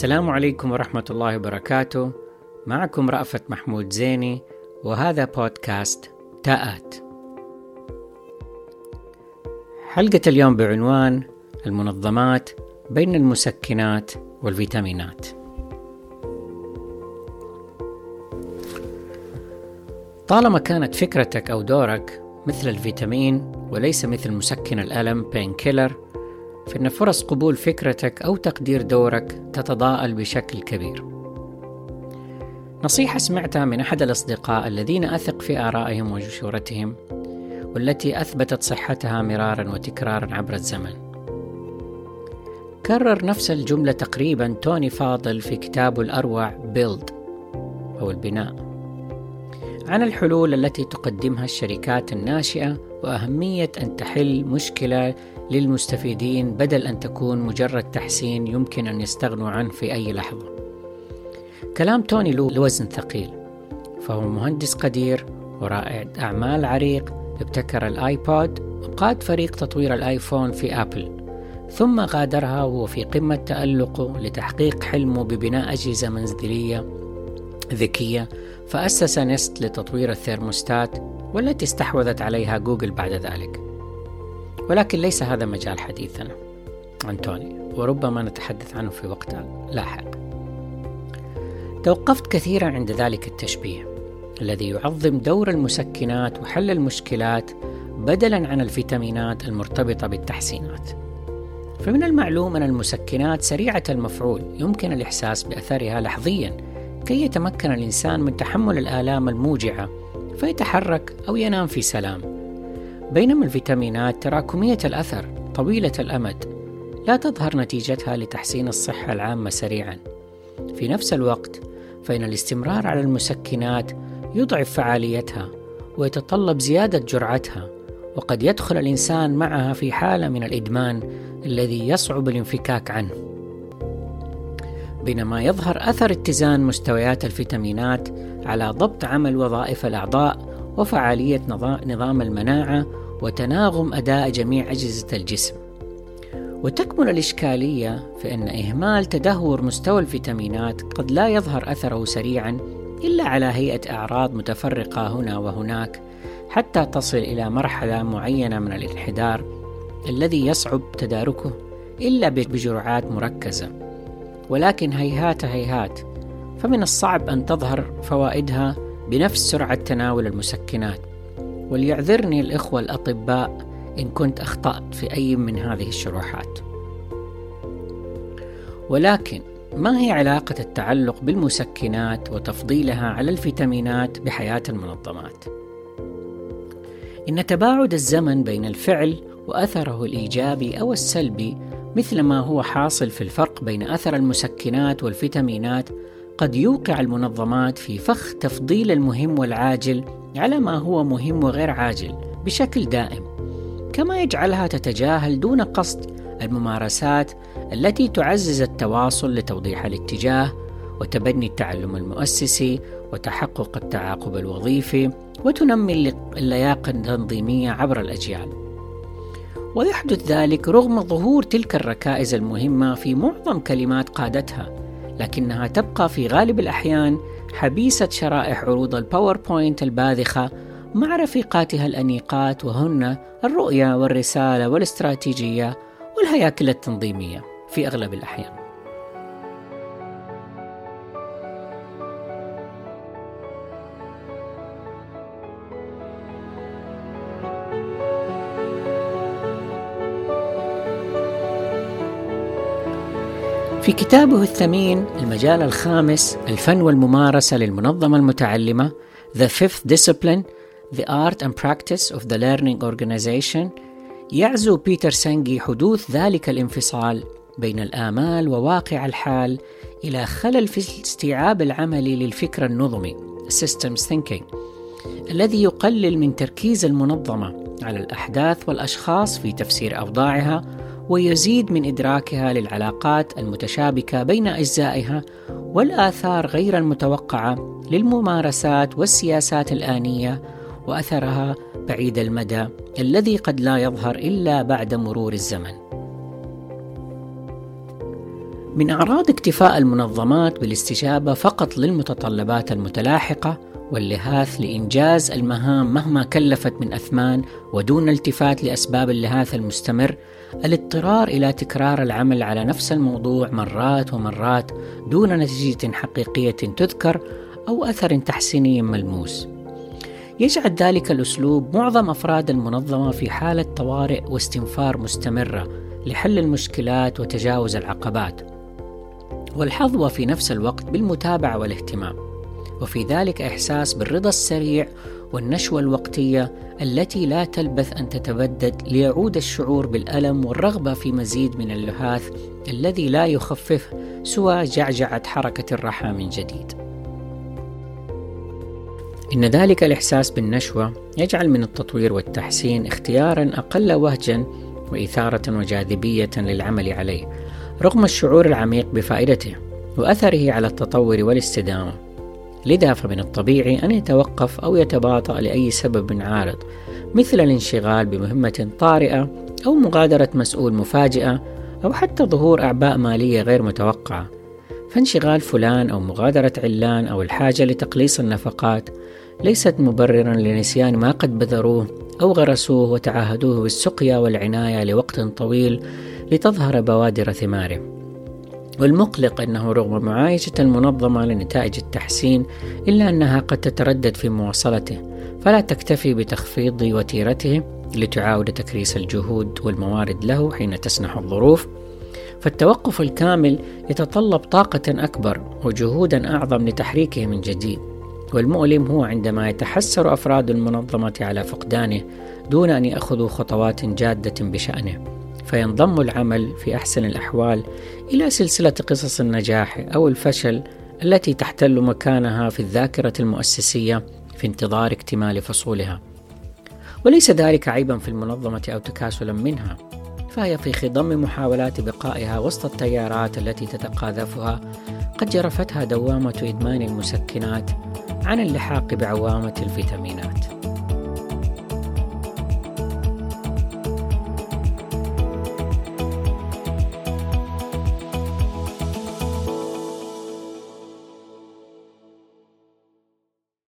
السلام عليكم ورحمة الله وبركاته. معكم رأفت محمود زيني وهذا بودكاست تاءات. حلقة اليوم بعنوان المنظمات بين المسكنات والفيتامينات. طالما كانت فكرتك أو دورك مثل الفيتامين وليس مثل مسكن الألم بين كيلر فإن فرص قبول فكرتك أو تقدير دورك تتضاءل بشكل كبير. نصيحة سمعتها من أحد الأصدقاء الذين أثق في آرائهم وجشورتهم والتي أثبتت صحتها مرارا وتكرارا عبر الزمن. كرر نفس الجملة تقريبا توني فاضل في كتابه الأروع بيلد أو البناء عن الحلول التي تقدمها الشركات الناشئة وأهمية أن تحل مشكلة للمستفيدين بدل أن تكون مجرد تحسين يمكن أن يستغنوا عنه في أي لحظة. كلام توني له وزن ثقيل، فهو مهندس قدير ورائد أعمال عريق ابتكر الآيبود وقاد فريق تطوير الآيفون في أبل ثم غادرها وهو في قمة تألقه لتحقيق حلمه ببناء أجهزة منزلية ذكية فأسس نست لتطوير الثيرموستات والتي استحوذت عليها جوجل بعد ذلك ولكن ليس هذا مجال حديثنا عن توني وربما نتحدث عنه في وقت لاحق. توقفت كثيرا عند ذلك التشبيه الذي يعظم دور المسكنات وحل المشكلات بدلا عن الفيتامينات المرتبطة بالتحسينات. فمن المعلوم أن المسكنات سريعة المفعول يمكن الإحساس بأثرها لحظيا كي يتمكن الإنسان من تحمل الآلام الموجعة فيتحرك أو ينام في سلام. بينما الفيتامينات تراكمية الأثر طويلة الأمد. لا تظهر نتيجتها لتحسين الصحة العامة سريعا. في نفس الوقت فإن الاستمرار على المسكنات يضعف فعاليتها ويتطلب زيادة جرعتها وقد يدخل الإنسان معها في حالة من الإدمان الذي يصعب الانفكاك عنه. بينما يظهر أثر اتزان مستويات الفيتامينات على ضبط عمل وظائف الأعضاء وفعالية نظام المناعة وتناغم أداء جميع أجهزة الجسم. وتكمن الإشكالية في أن إهمال تدهور مستوى الفيتامينات قد لا يظهر أثره سريعا إلا على هيئة أعراض متفرقة هنا وهناك حتى تصل إلى مرحلة معينة من الانحدار الذي يصعب تداركه إلا بجرعات مركزة. ولكن هيهات هيهات فمن الصعب أن تظهر فوائدها بنفس سرعة تناول المسكنات وليعذرني الإخوة الأطباء إن كنت أخطأت في أي من هذه الشروحات ولكن ما هي علاقة التعلق بالمسكنات وتفضيلها على الفيتامينات بحياة المنظمات؟ إن تباعد الزمن بين الفعل وأثره الإيجابي أو السلبي مثل ما هو حاصل في الفرق بين أثر المسكنات والفيتامينات قد يوقع المنظمات في فخ تفضيل المهم والعاجل على ما هو مهم وغير عاجل بشكل دائم. كما يجعلها تتجاهل دون قصد الممارسات التي تعزز التواصل لتوضيح الاتجاه وتبني التعلم المؤسسي وتحقق التعاقب الوظيفي وتنمي اللياقة التنظيمية عبر الأجيال. ويحدث ذلك رغم ظهور تلك الركائز المهمة في معظم كلمات قادتها لكنها تبقى في غالب الأحيان حبيسة شرائح عروض الباوربوينت الباذخة مع رفيقاتها الأنيقات وهن الرؤية والرسالة والاستراتيجية والهياكل التنظيمية في أغلب الأحيان. في كتابه الثمين المجال الخامس الفن والممارسة للمنظمة المتعلمة The Fifth Discipline The Art and Practice of the Learning Organization. يعزو بيتر سانجي حدوث ذلك الانفصال بين الآمال وواقع الحال إلى خلل في الاستيعاب العملي للفكر النظمي Systems Thinking الذي يقلل من تركيز المنظمة على الأحداث والأشخاص في تفسير أوضاعها ويزيد من إدراكها للعلاقات المتشابكة بين أجزائها والآثار غير المتوقعة للممارسات والسياسات الآنية وأثرها بعيد المدى الذي قد لا يظهر إلا بعد مرور الزمن. من أعراض اكتفاء المنظمات بالاستجابة فقط للمتطلبات المتلاحقة واللهاث لإنجاز المهام مهما كلفت من أثمان ودون التفات لأسباب اللهاث المستمر الاضطرار إلى تكرار العمل على نفس الموضوع مرات ومرات دون نتيجة حقيقية تذكر أو أثر تحسيني ملموس. يجعل ذلك الأسلوب معظم أفراد المنظمة في حالة طوارئ واستنفار مستمرة لحل المشكلات وتجاوز العقبات. والحظوة في نفس الوقت بالمتابعة والاهتمام. وفي ذلك إحساس بالرضا السريع والنشوة الوقتية التي لا تلبث أن تتبدد ليعود الشعور بالألم والرغبة في مزيد من اللهاث الذي لا يخفف سوى جعجعة حركة الرحى من جديد. إن ذلك الإحساس بالنشوة يجعل من التطوير والتحسين اختيارا أقل وهجا وإثارة وجاذبية للعمل عليه رغم الشعور العميق بفائدته وأثره على التطور والاستدامة لذا فمن الطبيعي أن يتوقف أو يتباطأ لأي سبب عارض مثل الانشغال بمهمة طارئة أو مغادرة مسؤول مفاجئة أو حتى ظهور أعباء مالية غير متوقعة. فانشغال فلان أو مغادرة علان أو الحاجة لتقليص النفقات ليست مبررا لنسيان ما قد بذروه أو غرسوه وتعهدوه بالسقيا والعناية لوقت طويل لتظهر بوادر ثماره. والمقلق أنه رغم معايشة المنظمة لنتائج التحسين إلا أنها قد تتردد في مواصلته. فلا تكتفي بتخفيض وتيرته لتعاود تكريس الجهود والموارد له حين تسنح الظروف. فالتوقف الكامل يتطلب طاقة أكبر وجهودا أعظم لتحريكه من جديد. والمؤلم هو عندما يتحسر أفراد المنظمة على فقدانه دون أن يأخذوا خطوات جادة بشأنه. فينضم العمل في أحسن الأحوال إلى سلسلة قصص النجاح أو الفشل التي تحتل مكانها في الذاكرة المؤسسية في انتظار اكتمال فصولها. وليس ذلك عيبا في المنظمة أو تكاسلا منها فهي في خضم محاولات بقائها وسط التيارات التي تتقاذفها قد جرفتها دوامة إدمان المسكنات عن اللحاق بعوامة الفيتامينات.